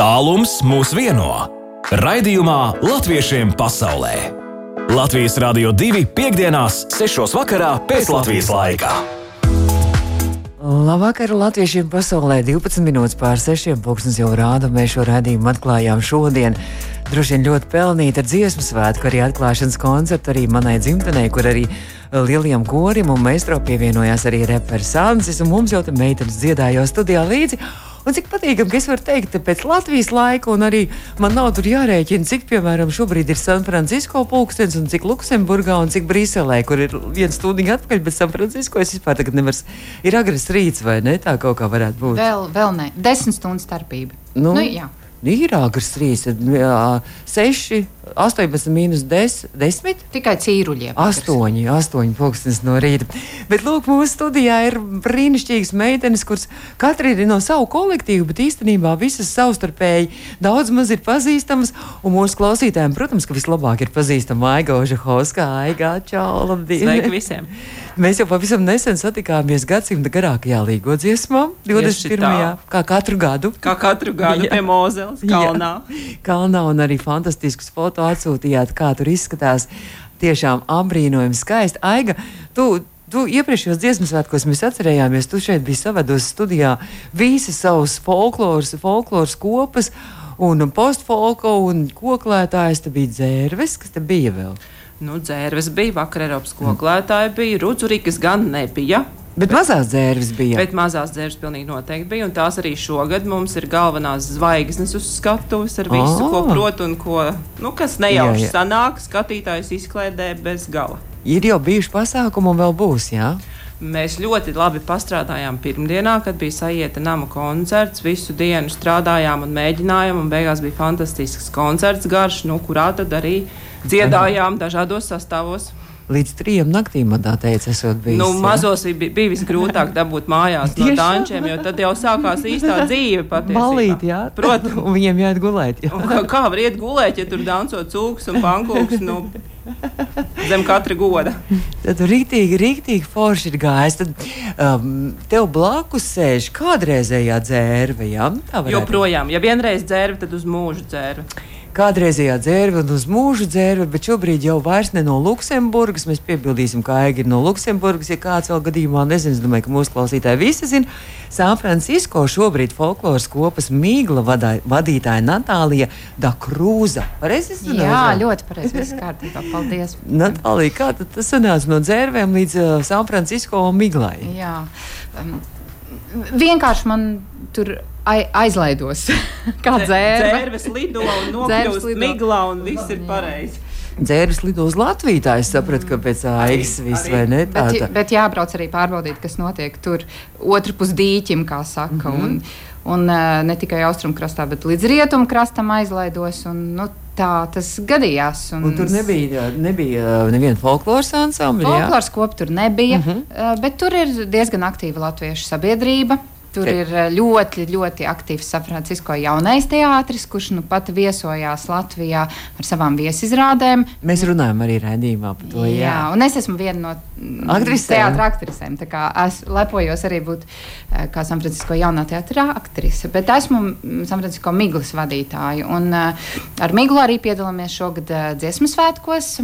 Tālums mūs vieno. Raidījumā Latviešiem pasaulē. Latvijas Rādio 2.5.6. vakarā pēc Latvijas laika. Labvakar, Latviešiem pasaulē 12 minūtes pār 6. pūkstens jau rāda. Mēs šo redzējumu atklājām šodien. Droši vien ļoti pelnīta ar dziesmu svētku, arī atklāšanas koncertu arī manai dzimtenei, kur arī lielajam korim un meistro pievienojās arī reperis Ansis, un mums jau te meitenes dziedāja studijā līdzi. Un cik patīkami, ka es varu teikt, pēc Latvijas laika, un arī man nav tur jārēķina, cik, piemēram, šobrīd ir San Francisco pulkstenis, un cik Luksemburgā, un cik Briselē, kur ir viena stunda atpakaļ, bet San Francisco es vispār tagad nevaru. Ir agresīvs rīts, vai ne? Tā kaut kā varētu būt. Vēl, vēl ne. Desmit stundu starpība. Nu, Nu, jā. Ir agresīvs rīts, tad jā, 6, 18, minus 10. 10? Tikai cīruļiem. Astoņi, astoņi pulkstenis no rīta. Bet, lūk, mūsu studijā ir brīnišķīgas meitenes, kuras katra ir no savu kolektīvu, bet īstenībā visas savstarpēji daudz maz ir pazīstamas. Un mūsu klausītājiem, protams, ka vislabāk ir pazīstama Aiga Ožahovska, Aiga Čau, labdien! Sveiki visiem! Mēs jau pavisam nesen satikāmies gadsimta garākajā līgo dziesmā, 21. tā. kā katru gadu. Kā katru gadu pie Mozeles kalnā. Jā, kalnā un arī fantastiskus foto atsūtījāt, kā tur izskatās. Tiešām apbrīnojami skaisti. Aiga, tu, tu iepriekšējos dziesmu svētkos mēs atcerējāmies, tu šeit biji savados studijā visas savas folkloras, folkloras kopas. Un postfolko un koklētājs te bija dzērves, kas te bija vēl. Nu, dzērves bija, vakar Eiropas koklētāji bija, rudzurīkas gan nebija. Bet mazās dzērves bija. Bet mazās dzērves pilnīgi noteikti bija. Un tās arī šogad mums ir galvenās zvaigznes uz skatuves ar visu, Ah. ko prot un ko, nu, kas nejauši Jā, jā. sanāk. Skatītājs izklaidē bez gala. Ir jau bijuši pasākumi un vēl būs, jā? Mēs ļoti labi pastrādājām pirmdienā, kad bija sajieta nama koncerts. Visu dienu strādājām un mēģinājām, un beigās bija fantastisks koncerts garš, nu, kurā tad arī dziedājām dažādos sastāvos. Līdz trijiem naktīm man tā teica, esot bijis. Nu, mazos bija, bija visgrūtāk dabūt mājās no dančiem, jo tad jau sākās īstā dzīve. patiesībā. Balīt, jā. Protams. Un viņiem jāiet gulēt. Jā. Kā, kā var iet gulēt, ja tur danco cūks un pankūks nu, zem katra goda? Tad rītīgi, rītīgi forši ir gājis. Tad um, tev blakus sēž kādreizējā dzērve, varētu Joprojām, ja vienreiz dzērve, tad uz mūžu dzērve. Kādreizējā dzērve un uz mūžu dzērve, bet šobrīd jau vairs ne no Luksemburgas. Mēs piebildīsim, ka Aiga ir no Luksemburgas. Ja kāds vēl gadījumā nezina, es domāju, ka mūsu klausītāji visi zina. San Francisco šobrīd folkloras kopas mīgla vadā, vadītāja Natālija Dakrūza. Pareizi es runāju? Jā, ļoti pareizi. Viss kārtībā. Paldies. Natālija, kā tad tas sanāca no dzērvēm līdz uh, San Francisco miglai? Jā. Um, vienkārši man tur aizlaidos. Kā dzērve. Dzērves lido un nokļūst miglā un viss ir pareizi. Dzērvis lido uz Latviju. Tā es sapratu, ka pēc aigas viss arī. vai ne? Tā, Bet, tā. bet jābrauc arī pārbaudīt, kas notiek tur otrpus dīķim, kā saka. Mm -hmm. Un, un uh, ne tikai austrumkrastā, bet līdz rietumkrastam aizlaidos. Un, nu, tā tas gadījās. Un, Un tur nebija, nebija uh, neviena folkloras ansambļa. Folkloras kopa tur nebija, mm -hmm. bet tur ir diezgan aktīva latviešu sabiedrība. Tur ir eh, ļoti, ļoti aktīvs San Francisco jaunais teātris, kurš nu pat viesojās Latvijā ar savām viesizrādēm. Mēs runājam arī redzējumā par to. jā. Jā, un es esmu viena no mm, Aktrisēm? teātra aktrisēm. Es lepojos arī būt eh, kā San Francisco jaunā teātra aktrise, bet esmu mm, San Francisco miglas vadītāja. Un, eh, ar miglu arī piedalāmies šogad dziesmu svētkos.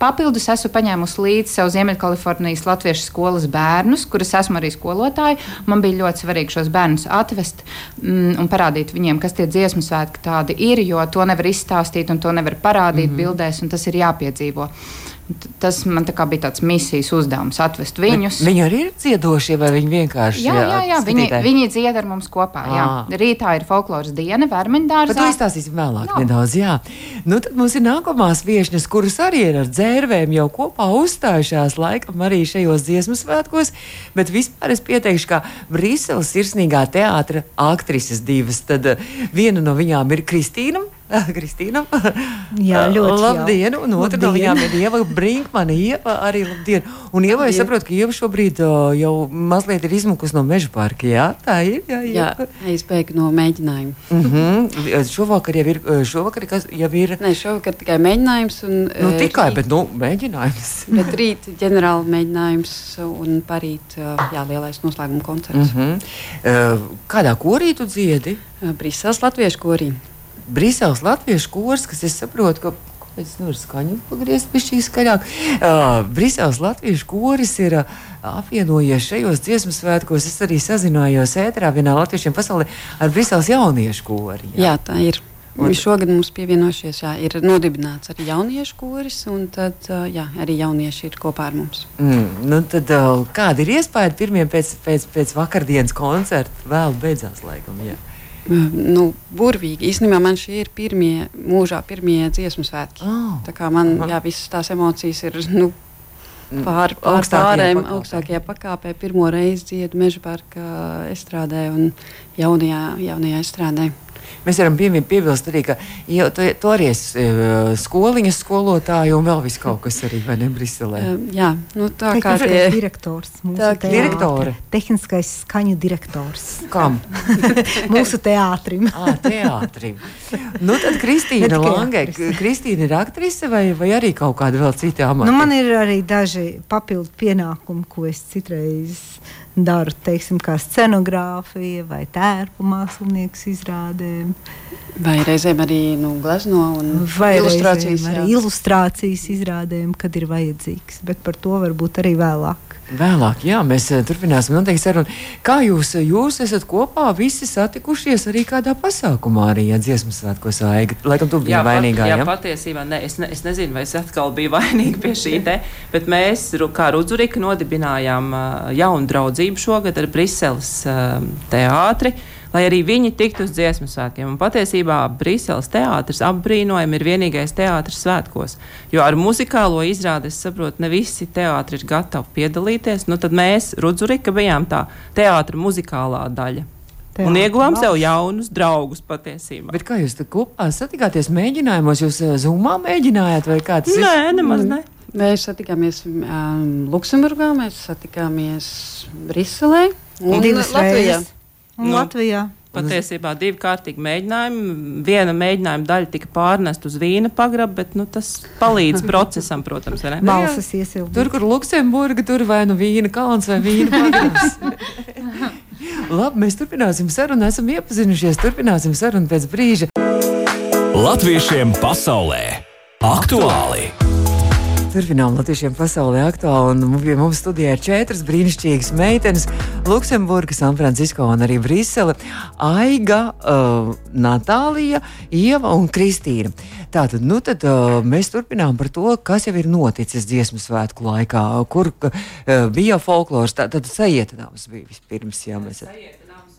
Papildus esmu paņēmusi līdzi sev Ziemeļkalifornijas Latviešu skolas bērnus, kurus esmu arī skolotāja. Man bija ļoti svarīgi šos bērnus atvest mm, un parādīt viņiem, kas tie dziesmu svētki tādi ir, jo to nevar izstāstīt un to nevar parādīt mm -hmm. bildēs, un tas ir jāpiedzīvo. T- Tas man bija tāds misijas uzdevums atvest viņus. Viņi arī ir dziedošie, vai viņi vienkārši Jā, jā, jā. Viņi, viņi dzied ar mums kopā. Jā. Ā. Rītā ir folkloras diena, Par to Vermeņdārzā. izstāstīsim vēlāk Jā. nedaudz. Jā. Nu, tad mums ir nākamās viesnes, kuras arī ir ar dzērvēm jau kopā uzstājušās laikam arī šajos dziesmu svētkos. Bet vispār es pieteikšu, ka Briseles sirsnīgā teātra aktrises divas. Tad uh, viena no viņām ir Kristīna Kristīna. Jā, ļoti labdien. Un otra no viņām ir Ieva Brinkmana. Ieva arī labdien. Un Ieva, es saprotu, ka Ieva šobrīd uh, jau mazliet ir izmukus no meža parka. Jā, tā ir. Jā, jā es beigu no mēģinājuma. Mm -hmm. Šovakar jau ir, šovakar kas jau ir. Nē, šovakar tikai mēģinājums. Un, nu, tikai, rīt, bet nu, mēģinājums. bet rīt ģenerāli mēģinājums un parīt, jā, lielais noslēguma koncerts. Mm -hmm. Kādā korī tu dziedi? Briseles latviešu korī. Brīseles latviešu kurs, kas es saprotu, ka Es nevaru skaņu pagriezt pie šī skaļāk. Uh, Brīseles latviešu koris ir uh, apvienojies šajos dziesmu svētkos. Es arī sazinājos ēterā vienā latviešiem pasaulē ar Brīseles jauniešu kori. Jā, jā tā ir. Un šogad mums pievienojušies, jā, ir nodibināts arī jauniešu koris, un tad, jā, arī jaunieši ir kopā ar mums. Mm, nu tad, kāda ir iespēja pirmie pēc, pēc, pēc vakardienas koncerta? Vēl beidzās, laikam. Jā nu, burvīgi. Īstenībā man šie ir pirmie mūžā, pirmie dziesmu svētki. Oh. Tā kā man jā, visas tās emocijas ir. Nu, Pār, pār pārējiem augstākajā pakāpē pirmo reizi dziedu meža parka estrādē un jaunajā, jaunajā estrādē. Mēs varam piebilst arī, ka jau, tu, tu arī esi uh, skoliņas skolotāja un vēl viss kaut kas arī, vai ne, Briselē? Uh, jā, nu tā kā tie... direktors. Tā kā direktore. Tehniskais skaņu direktors. Kam? mūsu teātrim. ah, teātrim. Nu tad Kristīna Lange, Kristīna ir aktrise vai, vai arī kaut kāda vēl cita amata? Nu, man ir arī daži papildu pienākumi, ko es citreiz daru, teiksim, kā scenogrāfija vai tērpu mākslinieks izrādēm. Vai reizēm arī nu, glezno un vai ilustrācijas, arī ilustrācijas izrādēm, kad ir vajadzīgs, bet par to varbūt arī vēlāk. Vēlāk, jā, mēs uh, turpināsim noteikti sarunu. Kā jūs, eh, jūs esat kopā visi satikušies arī kādā pasākumā, arī ja dziesmu svētkos aiga? Laikam tu biji jā, vainīgā, jā? Jā, patiesībā, ne, es, ne, es nezinu, vai es atkal biju vainīga pie šī te, bet mēs, kā Rudzurika, nodibinājām uh, jaunu draudzību šogad ar Briseles teātri. Lai arī viņi tiktu uz dziesmu svētkiem. Un patiesībā Brīseles teātris apbrīnojami ir vienīgais teātris svētkos. Jo ar muzikālo izrādi es saprotu, ne visi teātri ir gatavi piedalīties. Nu, tad mēs, Rudzurika, bijām tā teātra muzikālā daļa. Teātri. Un ieguvām sev jaunus draugus patiesībā. Bet kā jūs kopā satikāties mēģinājumos? Jūs eh, zumā mēģinājāt vai kā tas ir? Nē, nemaz ne. Mēs satikāmies um, Luksemburgā, mēs satikāmies Briselē un Latvijā. Reizes. Un nu, Latvijā. Patiesībā divi kārtīgi mēģinājumi. Viena mēģinājuma daļa tika pārnesta uz vīna pagrabu, bet nu, tas palīdz procesam, protams. Balsas iesilda. Tur, kur Luksemburga, tur vai nu vīna kalns vai vīna pagrabs. Labi, mēs turpināsim sarunu, esam iepazinušies, turpināsim sarunu pēc brīža. Latviešiem pasaulē aktuāli! Turpinām Latvijiem pasaulē aktuāli. Pie mums studijā ir četras brīnišķīgas meitenes - Luksemburga, San Francisco un arī Brisele - Aiga, uh, Natālija, Ieva un Kristīna. Tātad nu tad, uh, mēs turpinām par to, kas jau ir noticis dziesmu svētku laikā, kur uh, bija folkloras. Tad sajietinājums bija vispirms. Jā, mēs...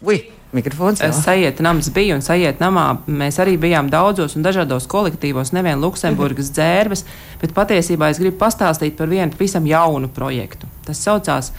Ui, mikrofons. Sajieta nams bija un sajieta namā. Mēs arī bijām daudzos un dažādos kolektīvos, nevien Luksemburgas mhm. dzērbes, bet patiesībā es gribu pastāstīt par vienu pavisam jaunu projektu. Tas saucās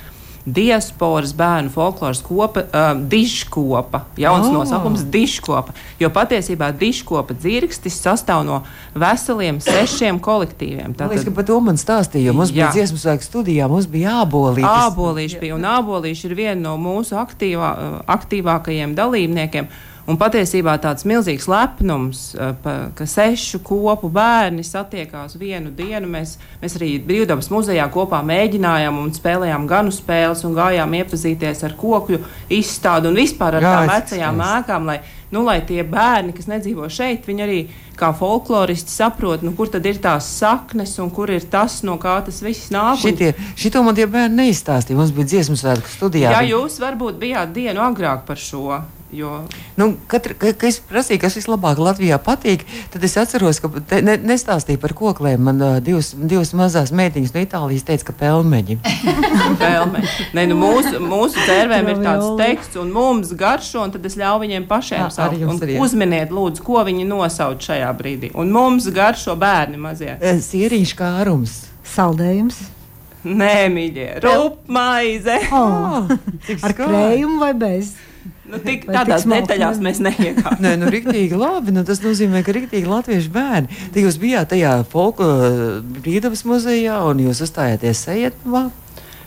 diasporas bērnu folkloras kopa, uh, diškopa. Jauns oh. nosaukums - diškopa. Jo patiesībā diškopa dzirkstis sastāv no veseliem sešiem kolektīviem. Tātad, Liekas, par to man stāstīja, jo mums jā. bija dziesmu svēku studijā, mums bija ābolīši. Ābolīši bija, un ābolīši ir viena no mūsu aktīvā, aktīvākajiem dalībniekiem. Un patiesībā tāds milzīgs lepnums, eh, ka sešu kopu bērni satiekās vienu dienu. Mēs, mēs arī Brīvdabas muzejā kopā mēģinājām un spēlējām ganu spēles un gājām iepazīties ar kokļu izstādi un vispār ar tām vecajām ēkām. Lai, nu, lai tie bērni, kas nedzīvo šeit, viņi arī kā folkloristi saprot, nu, kur tad ir tās saknes un kur ir tas, no kā tas viss nāk. Šitie, šito man tie bērni neizstāstīja. Mums bija dziesmu svētku studijā. Jā, jūs varbūt bijāt dienu agrāk par šo. Jo... Nu, katra, ka, ka es prasīju, kas vislabāk Latvijā patīk, tad es atceros, ka te, ne, nestāstīju par kokliem. Man uh, divas, divas mazas meitiņas no Itālijas teica, ka pelmeņi. pelmeņi. Nē, nu, mūsu, mūsu tērvēm ir tāds teksts, un mums garšo, un tad es ļauju viņiem pašiem saukt. Uzminiet, lūdzu, ko viņi nosauc šajā brīdī. Un mums garšo bērni mazie. Sierīšu kārums. Saldējums. Nē, mīļie, rupmaize. Oh, ar krējumu vai bez? Nu, tik, tādās detaļās mēs neiekāpjam. Nē, nu, rīktīgi labi. Nu, tas nozīmē, ka rīktīgi latviešu bērni. Tad jūs bijāt tajā folku brīvdabas muzejā un jūs uzstājāties sejetmā.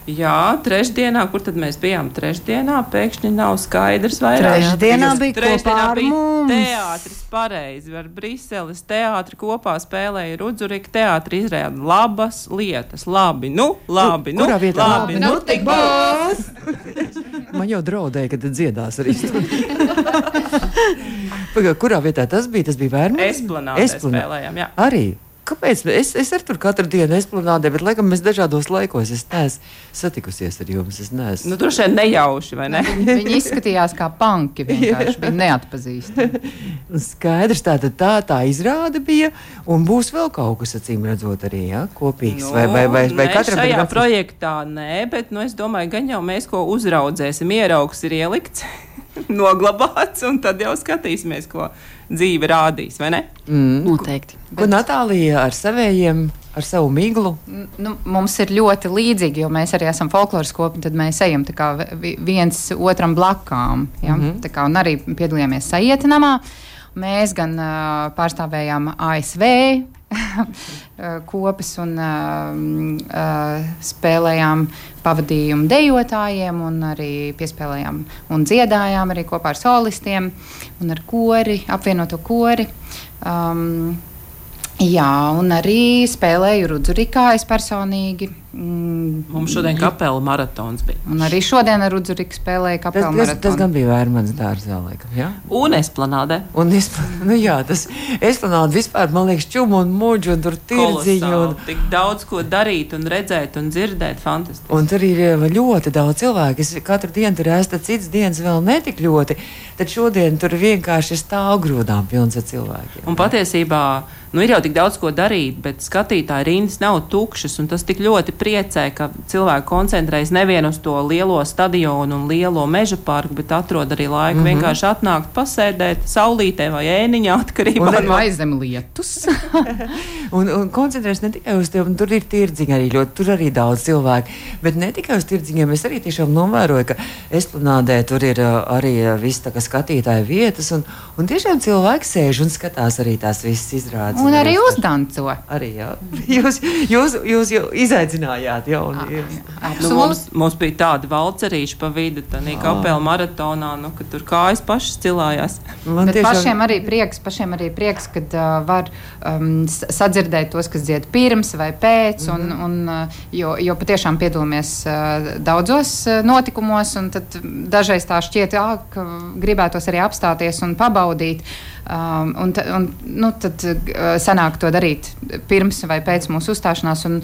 Jā, trešdienā, kur tad mēs bijām? Trešdienā pēkšņi nav skaidrs, vai trešdienā bija kopā ar mums. Teātris pareizi ar Briseles teātri kopā spēlēja Rudzurika teātri izrāda labas lietas. Labi, nu, labi, nu, Kurā vietā? labi, nu, tik būs. Man jau draudēja, ka dziedās arī. Pagā, kurā vietā tas bija? Tas bija vērmē? Esplanādē spēlējām, jā. Arī. Kāpēc? Es, es arī tur katru dienu esplanādē, bet laikam mēs dažādos laikos es neesmu satikusies ar jums. Es neesmu. Nu, tur šeit nejauši, vai ne? Viņi izskatījās kā panki, vienkārši bija neatpazīstami. Skaidrs, tā tad tā, tā izrāde bija, un būs vēl kaut kas, acīm redzot, arī ja, kopīgs. Nu, vai, vai, vai, vai nē, katram šajā ir projektā nē, bet nu, es domāju, gan jau mēs ko uzraudzēsim. Ieraugs ir ielikts, noglabāts, un tad jau skatīsimies, ko dzīve rādīs, vai ne? Mm. Noteikti. Ko Natālija ar savējiem, ar savu miglu? Nu, mums ir ļoti līdzīgi, jo mēs arī esam folkloras kopi, tad mēs ejam tā viens otram blakām. Ja? Mm -hmm. kā, un arī piedalījāmies sajietinamā. Mēs gan uh, pārstāvējām ASV kopus un uh, uh, spēlējām pavadījumu dejotājiem, un arī piespēlējām un dziedājām arī kopā ar solistiem un ar kori, apvienoto kori. Um, jā, un arī spēlēju Rudzurikā es personīgi. Mm, Mums šodien kapela maratons bija. Un arī šodien ar Rudzuriku spēlēju Tas, kapelu tas, tas maratonu. gan bija vērmans dārzā, laikam. Ja? Un esplanādē. Un es, nu jā, tas esplanāda vispār, man liekas, čumu un muģu, un tur tirdziņu. Un. Tik daudz ko darīt, un redzēt, un dzirdēt. Fantastiski. Un tur ir eh, ļoti daudz cilvēku. Es katru dienu tur esmu, tad cits dienas vēl netik ļoti. Tad šodien tur vienkārši stāv grūdām pilns ar cilvēkiem. Un patiesībā nu, ir jau tik daudz ko darīt, bet skatītāji rindas nav tukšas. un Tas tik ļoti priecē, ka cilvēki koncentrējas nevien uz to lielo stadionu un lielo meža parku, bet atrod arī laiku mm -hmm. vienkārši atnākt, pasēdēt saulītē vai ēniņā, atkarībā no vai zem lietus? Un, un koncentrēties ne tikai uz tiem, tur ir tirdziņi arī ļoti, tur arī daudz cilvēku. Bet ne tikai uz tirdziņiem, es arī tiešām novēroju, ka esplanādē tur ir uh, arī uh, viss tā kā skatītāja vietas. Un, un tiešām cilvēki sēž un skatās arī tās visas izrādes. Un arī uzdanco. Arī, jā. Jūs, jūs, jūs jau izaicinājāt jaunieši. Nu, mums, mums bija tāda valcerīša pa vidu, tā Ah. kapela maratonā, nu, ka tur kājas pašas cilājās. Man Bet pašiem arī prieks, pašiem arī prieks kad uh, var um, sadzirdēt tos, kas dzied pirms vai pēc. Un, Mhm. un, uh, jo, jo patiešām piedalāmies uh, daudzos uh, notikumos, un tad dažreiz tā šķiet, jā, ka gribētos arī apstāties un pabaudīt. Um, un, un, nu, tad uh, sanāk to darīt pirms vai pēc mūsu uzstāšanās. Un,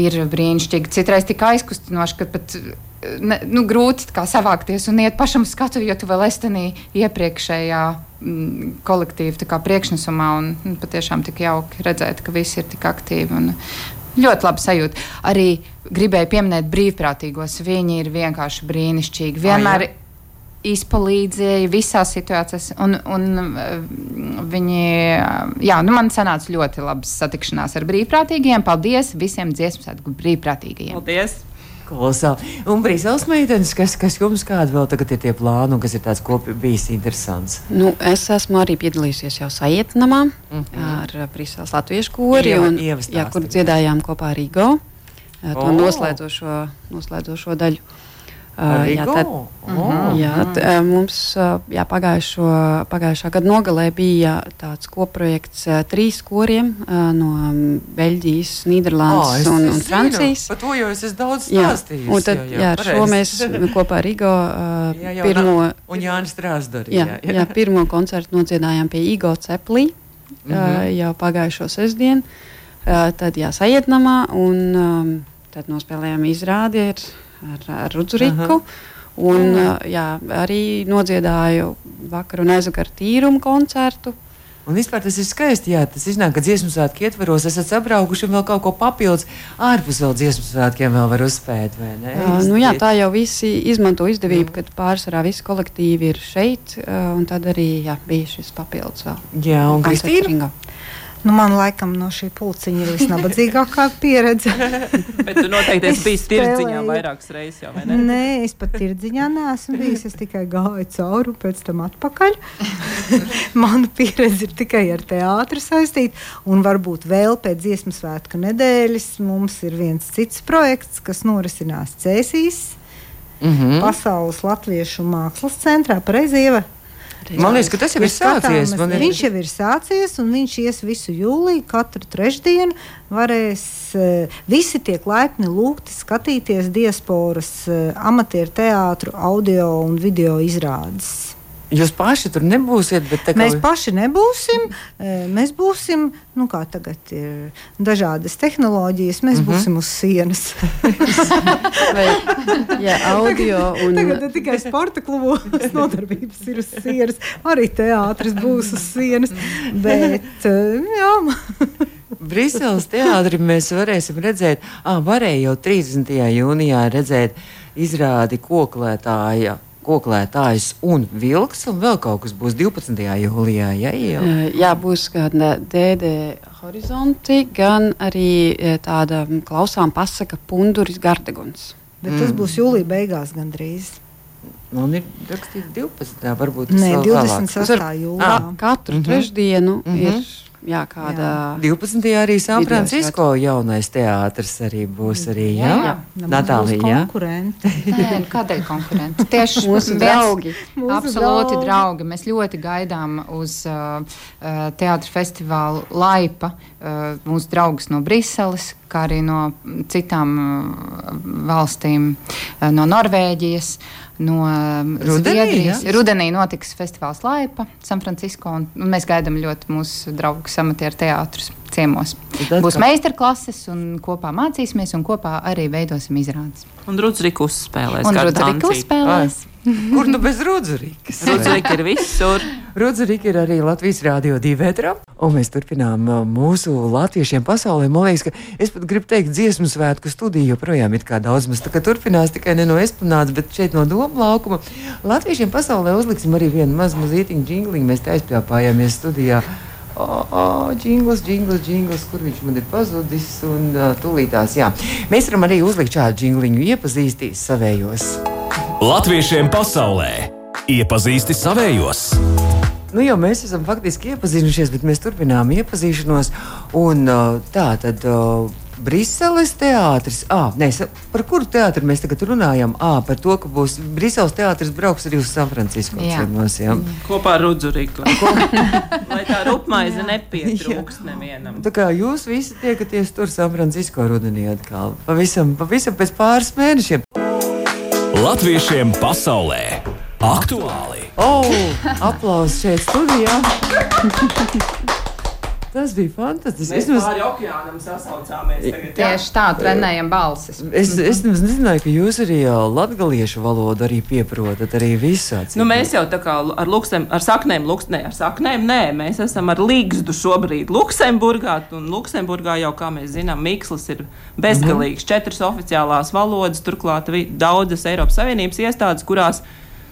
Ir brīnišķīgi. Citreiz tik aizkustinoši, ka pat ne, nu, grūti savākties un iet pašam skatu, jo tu vēl esi tajā iepriekšējā mm, kolektīva priekšnesumā. Un, nu, patiešām tik jauki redzēt, ka visi ir tik aktīvi. Un, Ļoti labi sajūta. Arī gribēju pieminēt brīvprātīgos. Viņi ir vienkārši brīnišķīgi. Vienmēr izpalīdzēja visās situācijās. Un, un eh, viņi, jā, nu man sanāca ļoti labas satikšanās ar brīvprātīgiem. Paldies visiem dziesmu svētku brīvprātīgajiem. Paldies! Kolosāli. Un Brīseles meitenes, kas, kas jums kādi vēl tagad ir tie plāni, un kas ir tāds kopīgi bijis interesants? Nu, es esmu arī piedalījusies jau sajietinamā mm. -hmm. ar Brīseles latviešu kori, Ieva- un, jā, kur dziedājām kopā ar Rīgo. To O! oh. noslēdzošo, noslēdzošo daļu. Uh, jā, tad, O, jā, t, mums jā, pagājušo, pagājušā gada nogalē bija tāds kopprojekts uh, trīs koriem no Beļģijas, Nīderlandes es- un, un. Francijas. Par to jau es esmu daudz Jā, stāstījis. un tad, jā, jā, ar šo mēs kopā ar Igo Jā, jau pirmo, Un Jānis Strāsdori. jā, jā, pirmo koncertu nodziedājām pie Igo Ceplī Mhm. uh, jau pagājušo sestdienu. Tad jā, sajietnamā un tad nospēlējām izrādi ar, ar, ar Rudzuriku. Un uh, jā, arī nodziedāju vakar un aizvakar tīrumu koncertu. Un vispār tas ir skaisti. Jā, tas iznāk, ka dziesmu svētku ietvaros esat sabraukuši un vēl kaut ko papildus ārpus vēl dziesmu svētkiem vēl var uzspēt. Uh, nu, jā, tā jau visi izmanto izdevību, kad pārsvarā visi kolektīvi ir šeit. Uh, un tad arī jā, bija šis papildus vēl. Jā, un Kristīna? Nu, man laikam no šī pulciņa ir visnabadzīgākā pieredze. Bet tu noteikti esi bijis tirdziņā vairākas reizes jau, vai ne? Nē, es pat tirdziņā neesmu bijis. Es tikai gāju cauri un pēc tam atpakaļ. Mana pieredze ir tikai ar teātri saistīta. Un varbūt vēl pēc dziesmu svētku nedēļas mums ir viens cits projekts, kas norisinās Cēsīs. Mm -hmm. Pasaules Latviešu mākslas centrā, pareizi ieva. Man liekas, ka tas jau ir sācies. Ir... Viņš jau ir sācies, un viņš ies visu jūliju, katru trešdienu. Varēs, uh, visi tiek laipni lūgti skatīties diasporas uh, amatieru teātru, audio un video izrādes. Jūs paši tur nebūsiet, bet kā... mēs paši nebūsim. Mēs būsim, nu, kā tagad ir dažādas tehnoloģijas, mēs mm -hmm. būsim uz sienas. Vai, jā, audio un tagad ne tikai sporta klubos nodarbības ir uz sienas, arī teātris būs uz sienas. Bet, jā. Briseles teātrī mēs varēsim redzēt, ah, varēja jau 30. jūnijā redzēt izrādi koklētāja koklētājs un vilks, un vēl kaut kas būs 12. jūlijā. Ja, jau? Jā, būs gan dēdē horizonti, gan arī tāda klausām pasaka punduris gardeguns. Bet tas mm. būs jūlija beigās gandrīz. Man ir rakstīts 12. varbūt tas ir 28. jūlijā. Katru mm -hmm. trešdienu mm -hmm. ir jā, kāda. Jā. 12. arī San Francisco jaunais teātris arī būs. Arī, jā, jā. jā. Natālija. Nē, nu, kādēļ konkurenti? Tieši mūsu draugi. Mūsu absolūti draugi. draugi. Mēs ļoti gaidām uz uh, uh teātra festivālu Laipa. Uh, mūsu draugus no Briseles, kā arī no citām uh, valstīm, uh, no Norvēģijas. Uh, no um, Rudenī, Zviedrijas. Ja? Rudenī notiks festivāls Laipa, San Francisco. Un, un mēs gaidām ļoti mūsu draugu amatieru teātrus ciemos. Tad, Būs kā... meistarklases, un kopā mācīsimies, un kopā arī veidosim izrādes. Un Rudzrikus spēlēs. Un Rudzrikus spēlēs. Ai. Kur nu bez Rudzurikas? Rudzurika ir visur. Rudzurika ir arī Latvijas Rādio 2 etrā. Un mēs turpinām uh, mūsu latviešiem pasaulē. Man liekas, ka es pat gribu teikt, dziesmu svētku studiju joprojām ir kā daudz. Mēs tā kā turpinās tikai ne no esplanādes, bet šeit no doma laukuma. Latviešiem pasaulē uzliksim arī vienu mazu mazītiņu džingliņu. Mēs te aizpļāpājāmies studijā. O, o, jingls, jingls, jingls, kur viņš man ir pazudis. Un uh, tūlītās, jā. Mēs varam arī uzlikt šādu jingliņu, iepazīstīs savējos. Latviešiem pasaulē iepazīsti savējos. Nu, jau mēs esam faktiski iepazinušies, bet mēs turpinām iepazīšanos. Un, tā tad uh, Briseles teātris. Ah, nē, par kuru teātri mēs tagad runājam? Ah, par to, ka būs Briseles teātris brauks arī uz San Francisco. Ciemos, ja? Kopā ar Rudzuriku. Lai tā rupmaize nepietrūks nevienam. Tā kā jūs visi tiekaties tur San Francisco rudenī atkal. Pavisam, pavisam pēc pāris mēnešiem. Latviešiem pasaulē aktuāli! Oh, aplausos šeit studijā! Tas bija fantastiski. Mēs vismaz... pāri okeānam sasaucāmies. Tagad, Tieši tā, trenējam balsis. Es, es nemaz nezināju, ka jūs arī latgaliešu valodu arī pieprotat, arī visā. Nu, mēs jau tā kā ar, luksem, ar saknēm, luks, ne, ar saknēm, nē, mēs esam ar līgstu šobrīd Luksemburgā, un Luksemburgā jau, kā mēs zinām, Mikslis ir bezgalīgs. Mhm. Četras oficiālās valodas, turklāt daudzas Eiropas Savienības iestādes, kurās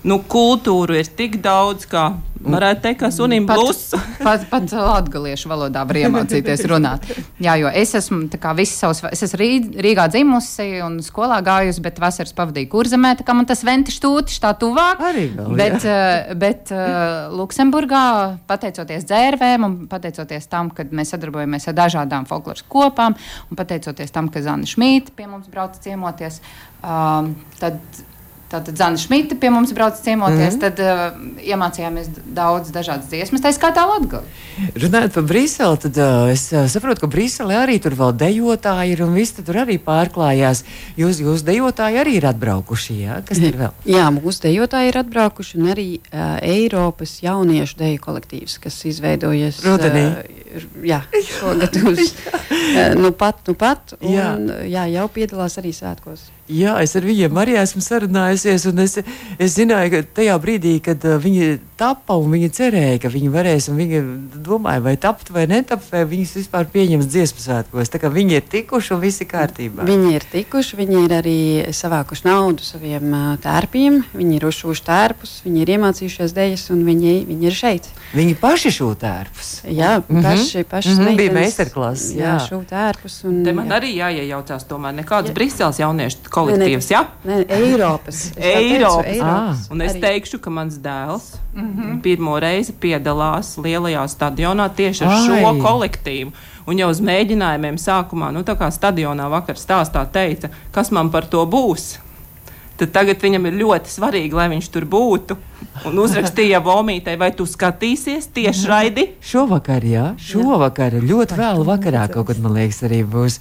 nu, kultūru ir tik daudz, kā varētu teikt, ka sunim blūz. Pat, pat, pat latgaliešu valodā var iemācīties runāt. Jā, jo es esmu visu savus, es esmu Rīgā dzimusi un skolā gājusi, bet vasaras pavadīju kurzemē, tā kā man tas ventiš tūtiš tā tuvāk. Arī vēl, bet, uh, bet uh, Luksemburgā, pateicoties dzērvēm un pateicoties tam, ka mēs sadarbojamies ar dažādām folkloras kopām un pateicoties tam, ka Zana Šmīta pie mums brauca ciemoties, um, tad Tātad Zana Šmita pie mums brauc ciemoties, mm -hmm. tad uh, iemācījāmies daudz dažādas dziesmas, tā skaitā Latviju. Runājot par Briseli, tad uh, es uh, saprotu, ka Briselē arī tur vēl dejotāji ir un viss tur arī pārklājās. Jūs, jūs dejotāji arī ir atbraukuši, jā? Kas tur vēl? Jā, mūsu dejotāji ir atbraukuši un arī uh, Eiropas jauniešu deju kolektīvs, kas izveidojies. Rudenī. Uh, jā, šogad uz uh, nu pat, nu pat. Un, jā. jā, jau piedalās arī svētkos. Jā, es ar viņiem arī esmu sarunājusies. Es, es zināju, ka tajā brīdī, kad uh, viņi tapa un viņi cerēja, ka viņi varēs, un viņi domāja, vai tapt vai netapt, vai viņus vispār pieņems dziesmu svētkos. Tā kā viņi ir tikuši un viss ir kārtībā. Viņi ir tikuši, viņi ir arī savākuši naudu saviem tērpiem, viņi ir uzšūši tērpus, viņi ir iemācījušies dejas un viņi, viņi ir šeit. Viņi paši šūta ērpus. Jā, paši, paši Mhm, bija meitenes, meistarklases, jā. Jā, šūta ērpus. Un, Te man jā. arī jāiejaucās, tomēr nekāds Briseles jauniešu kolektīvs. Ja? Nē, Eiropas. Tā teicu, Eiropas. Eiropas. Un es Arī. teikšu, ka mans dēls mm -hmm. pirmo reizi piedalās lielajā stadionā tieši ar Ai. šo kolektīvu. Un jau uz mēģinājumiem sākumā, nu tā kā stadionā vakar stāstā teica, kas man par to būs. Tad tagad viņam ir ļoti svarīgi, lai viņš tur būtu. Un uzrakstīja Vomītei, vai tu skatīsies tieši raidi? Šovakar, jā, šovakar, ļoti vēlu vakarā kaut kad, man liekas, arī būs.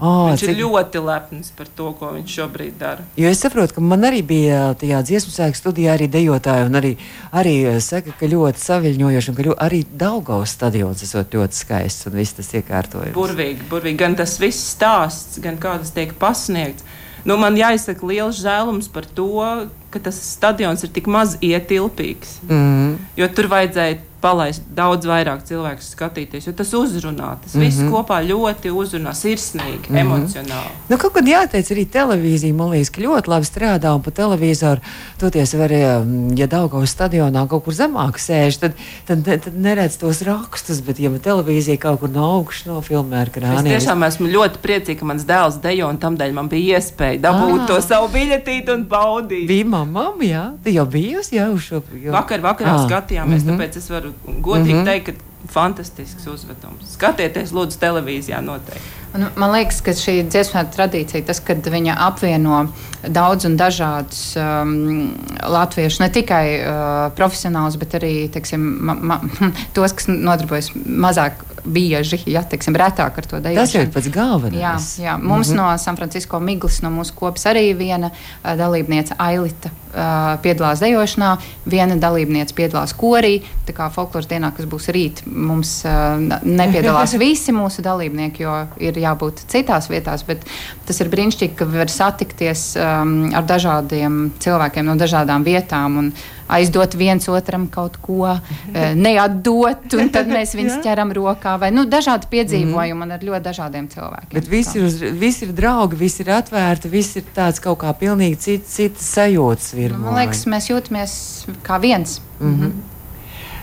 Oh, Viņš ir ļoti lepns par to, ko viņš šobrīd dara. Jo es saprotu, ka man arī bija tajā dziesmu sēkļu studijā arī dejotāji, un arī, arī eh, saka, ka ļoti saviņojoši, un ka ļoti, arī Daugaus stadions esot ļoti skaists un viss tas iekārtojums. Burvīgi, burvīgi. Gan tas viss stāsts, gan kā tas tiek pasniegts. Nu, man jāizsaka liels žēlums par to, ka tas stadions ir tik maz ietilpīgs. Mm. Jo tur vajadzēja palaist daudz vairāk cilvēku skatīties, jo tas uzrunā. Tas mm -hmm. viss kopā ļoti uzrunā, sirsnīgi, mm -hmm. emocionāli. Nu, kaut kad jāteic, arī televīzija, man liekas, ka ļoti labi strādā, un pa televizoru toties var, mm, ja Daugaus stadionā kaut kur zemāk sēž, tad, tad, tad, tad neredz tos rakstus, bet, ja televīzija kaut kur no augšas nofilmē ar Es krāniem, tiešām esmu ļoti priecīga, ka mans dēls dejo, un tamdēļ man bija iespēja dabūt Ah. to savu biļetīti un baudīt. bija mamma, jā, tu jau bijusi, jā, uz šo. Jo... Vakar, vakarā Ah, skatījāmies, mhm. tāpēc es varu godīgi teikt, ka fantastisks uzvedums. Skatieties, lūdzu, televīzijā noteikti. Un man liekas, ka šī dziesmu tradīcija, tas, kad viņa apvieno daudz un dažādus um, latviešus, ne tikai uh, profesionālus, bet arī teiksim, ma, ma, tos, kas nodarbojas mazāk bieži, ja teiksim, retāk ar to dejošanu. Tas jau ir pats galvenais. Jā, jā. Mums mm -hmm. no San Francisco Miglas, no mūsu kopas arī viena uh, dalībniece Ailita uh, piedalās dejošanā, viena dalībniece piedalās korī. Tā kā folkloras dienā, kas būs rīt, mums uh, nepiedalās visi mūsu dalībnieki, jo ir jābūt citās vietās, bet tas ir brīnišķīgi, ka var satikties um, ar dažādiem cilvēkiem no dažādām vietām un aizdot viens otram kaut ko, uh, neatdot, un tad mēs viņus ķeram rokā, vai nu, dažādi piedzīvojumi un ar ļoti dažādiem cilvēkiem. Bet visi ir, visi ir draugi, visi ir atvērti, visi ir tāds kaut kā pilnīgi cits, cits sajūtas Nu, virmo. Man liekas, mēs jūtamies kā viens.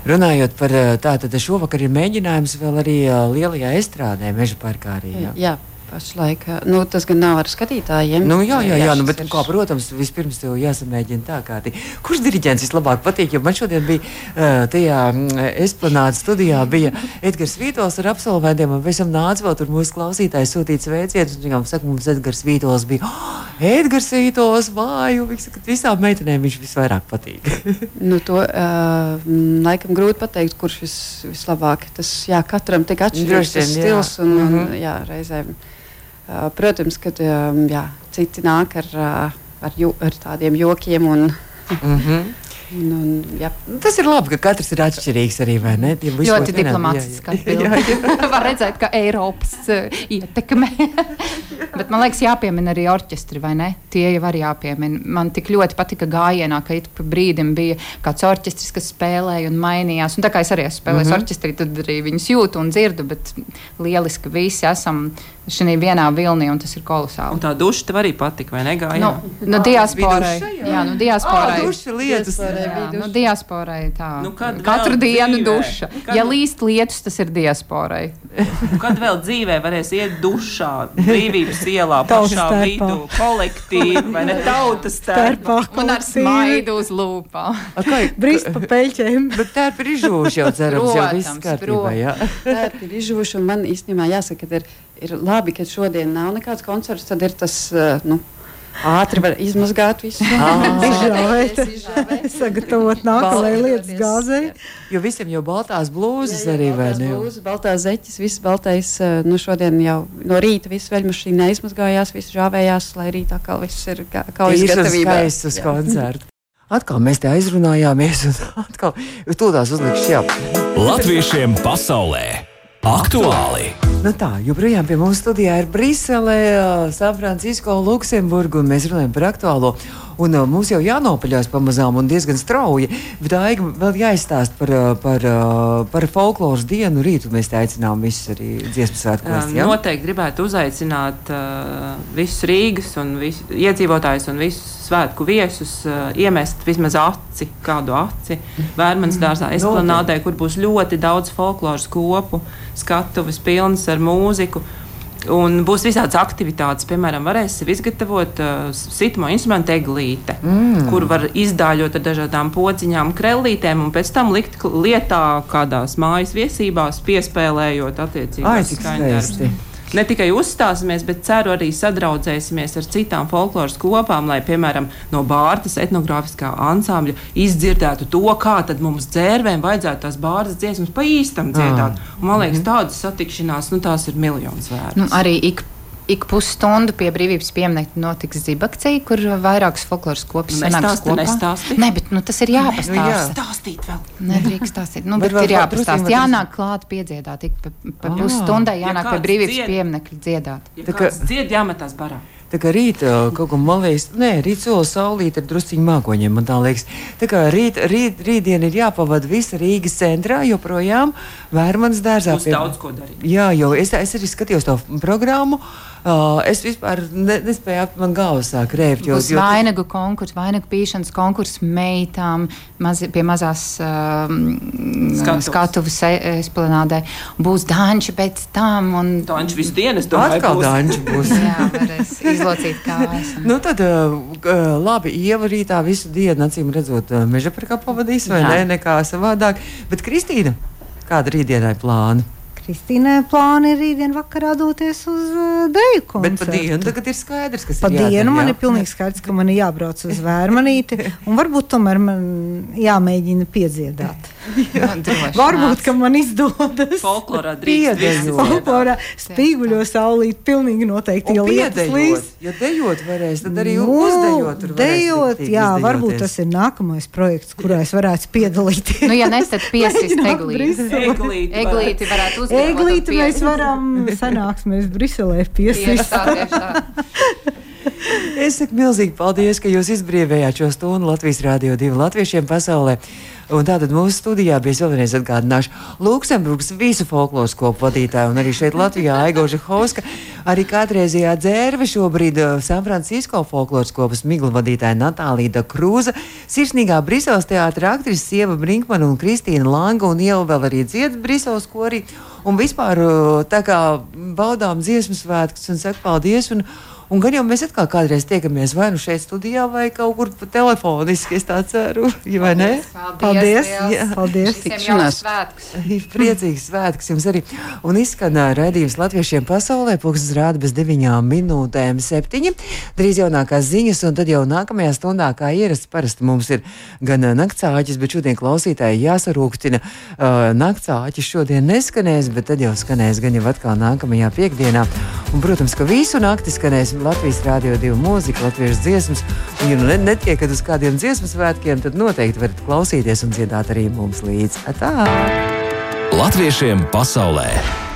Runājot par eh, tādu, tad šovakar ir mēģinājums vēl arī eh, lielajā estrādē, meža parkā arī. Jā. Jā, pašlaik. Nu, tas gan nav ar skatītājiem. Nu, jā, jā, jā nu, bet, ir- kā, protams, vispirms tev jāsamēģina tā kā. tī. Kurš diriģents vislabāk patīk? Jo man šodien bija uh, tajā mm, esplanādes studijā bija Edgars Vītols ar absolventiem, un pēc tam nāca vēl tur mūsu klausītājs sūtīt sveicienus. un Viņam saka, mums Edgars Vītols bija, oh, Edgars Vītols, vāju, viņš saka, ka visām meitenēm viņš visvairāk patīk. Nu, to uh, mm, laikam grūti pateikt, kurš vis, vislabāk. Tas jā, katram tik atšķirīgs jā. stils. Un, un, Mhm. jā, reizēm, protams, ka um, jā, citi nāk ar, uh, ar, jo, ar tādiem jokiem. Un, mm -hmm. Un, un, jā. Tas ir labi, ka katrs ir atšķirīgs arī, vai ne? Tie visi Ļoti diplomātiski. Var redzēt, ka Eiropas uh, ietekme. Bet man liekas, jāpiemina arī orķestri, vai ne? Tie jau arī jāpiemina. Man tik ļoti patika gājienā, ka ik pa brīdim bija kāds orķestris, kas spēlēja un mainījās. Un tā kā es arī esmu spēlējis mm -hmm. orķestrī, tad arī viņus jūtu un dzirdu. Bet lieliski visi esam šajā vienā vilnī, un tas ir kolosāli. Un tā duša tev arī patika, vai ne? Gājā? Nu, nu, diasporai. duša, jā. Jā, nu, diasporai. Ā, duša. Jā, nu, diasporai tā. Nu, kad Katru dienu dzīvē? duša. Kad Ja līst lietus, tas ir diasporai. Kad vēl dzīvē varēs iet dušā, brīvības ielā, pašā vidū, kolektīvi, vai ne tautas starpā. Un ar smaidu uz kā- Brīst pa peļķēm. Bet tā ir prižūša jau cerams, jau viss kārtībā. Jā. Tā ir izžuvuši, un man īstenībā jāsaka, ka ir, ir labi, ka šodien nav nekāds koncerts. Tad ir tas uh, nu, ātri var izmazgāt visu. Izžāvēt, sagatavot nākamajai lietas gāzei. Jo visiem jau baltās blūzas arī, vai ne? Būs baltās zeķes, viss baltais. Nu, šodien jau no rīta viss veļmašīna neizmazgājās, viss žāvējās, lai rītā kā viss ir kā, kā Īstais izgatavībā. skaists uz koncertu. Atkal mēs te aizrunājāmies, un atkal tūlīt uzlikšu jā. Latviešiem pasaulē aktuāli! Nu tā, joprojām pie mums studijā ir Brisele, San Francisco, Luksemburga, un mēs runājam par aktuālo. Un uh, mums jau jānopaļās pamazām un diezgan strauji. Bet Aiga vēl jāizstāst par, uh, par, uh, par folkloras dienu. Rītu mēs te aicinām visus arī dziesmu svētkos. Ja? Noteikti gribētu uzaicināt uh, visus Rīgas un visu, iedzīvotājus un visus svētku viesus uh, iemest vismaz aci, kādu aci Vērmanas dārzā, esplanādē, kur būs ļoti daudz folkloras kopu, skatuves pilnas ar mūziku. Un būs visādas aktivitātes, piemēram, varēs izgatavot uh, sitmo instrumentu eglīte, mm. kur var izdāļot ar dažādām pociņām, krellītēm un pēc tam likt lietā kādās mājas viesībās, piespēlējot attiecīgās skaņdarbus ne tikai uzstāsimies, bet ceru arī sadraudzēsimies ar citām folkloras kopām, lai, piemēram, no Bārtas etnogrāfiskā ansambļa izdzirdētu to, kā tad mums dzērvēm vajadzētu tās bārdas dziesmas pa īstam dziedāt. Ah. Un, man liekas, mhm. tādas satikšanās, nu, tās ir miljonus vērts. Nu, arī ik ik pusstundu pie brīvības pieminiekta notiks zibakcija, kur vairākas folkloras kopas sanāks kopā. Nestāstīt. Nē, bet nu, tas ir jāpastāsta. Nu, jā. Stāstīt vēl. Nedrīkst stāstīt. Nu, bet, bet ir jāpastāsta. Jānāk klāt piedziedāt. Ik pa, pa pusstundai jānāk ja pie brīvības dzied, pieminiekta dziedāt. Ja tā kā dzied jāmetās barā. Tā kā rīta kaut kā man liekas, nē, rīt sola saulīt ar drusciņu mākoņiem, man tā liekas. Tā kā rīt, rīt, rītdien ir jāpavada visa Rīgas centrā, joprojām Vērmanas dārzā. Pie... daudz ko darīt. Jā, jo es, es arī skatījos to programmu. Uh, es vispār ne, nespēju ap man galvu sāk rēpt. Jo, Būs jo, vainagu konkurss, vainagu pīšanas konkurss meitām maz, pie mazās uh, skatuves esplanādē. Būs danči pēc tam. Un... Danči visu dienu, es domāju, Atkal būs. danči būs. Jā, varēs izlocīt kājas. nu tad, uh, labi, Ieva rītā visu dienu, acīm redzot, uh, meža parkā pavadīs vai Jā. ne, nekā savādāk. Bet Kristīna, kāda rītdienai plāna? Kristīnai plāni ir rītdien vakarā doties uz uh, deju koncertu. Bet pa dienu tagad ir skaidrs, kas pa ir jādara. Pa dienu man ir pilnīgi skaidrs, ka man ir jābrauc uz vērmanīti, un varbūt tomēr man jāmēģina piedziedāt. Jā, varbūt, ka man izdodas. Folklorā drīkst. Folklorā spīguļo saulīt pilnīgi noteikti. Ja lietas ja dejot varēs, tad arī nu, uzdejot. Dejot, jā, varbūt tas ir nākamais projekts, kurā es varētu piedalīties. nu, ja nesat piesist eglīti. Eglīti varētu uzdevot eglīti mēs varam sanāksmēs Briselē piesist. es saku milzīgi paldies, ka jūs izbrīvējāt šo stundu Latvijas Rādio 2 latviešiem pasaulē. Un tātad mūsu studijā bija vēlreiz atgādināšu Luksemburgas visu folkloras kopu vadītāju un arī šeit Latvijā Aigoža Hauska, arī kādreizējā dzērve šobrīd uh, San Francisco folkloras kopas miglu vadītāja Natālija Krūza, sirsnīgā Briseles teātra aktrise Sieva Brinkmana un Kristīna Langa un Ieva vēl arī dzied Briseles korī. Un vispār uh, tā kā baudām dziesmu svētkus un saka paldies. Un, Un gan jau mēs atkal kādreiz tiekamies vai nu šeit studijā, vai kaut kur telefoniski. Es tā ceru, vai ne? Paldies! Jā, paldies! Tikšanās! Priecīgs svētkus jums arī! Un izskan redzījums latviešiem pasaulē, pulkstens rāda bez deviņām minūtēm septiņi. Drīz jaunākās ziņas, un tad jau nākamajā stundā, kā ierasts, parasti mums ir gan naktsāķis, bet šodien klausītāji jāsarūktina. Uh, naktsāķis šodien neskanēs, bet tad jau skanēs gan jau atkal nākamajā piekdienā. Un, protams, ka visu nakti skanēs Latvijas Rādio 2 mūzika, latviešu dziesmas. Un, ja nu netiekat uz kādiem dziesmu svētkiem, tad noteikti varat klausīties un dziedāt arī mums līdzi. Atā! Latviešiem pasaulē!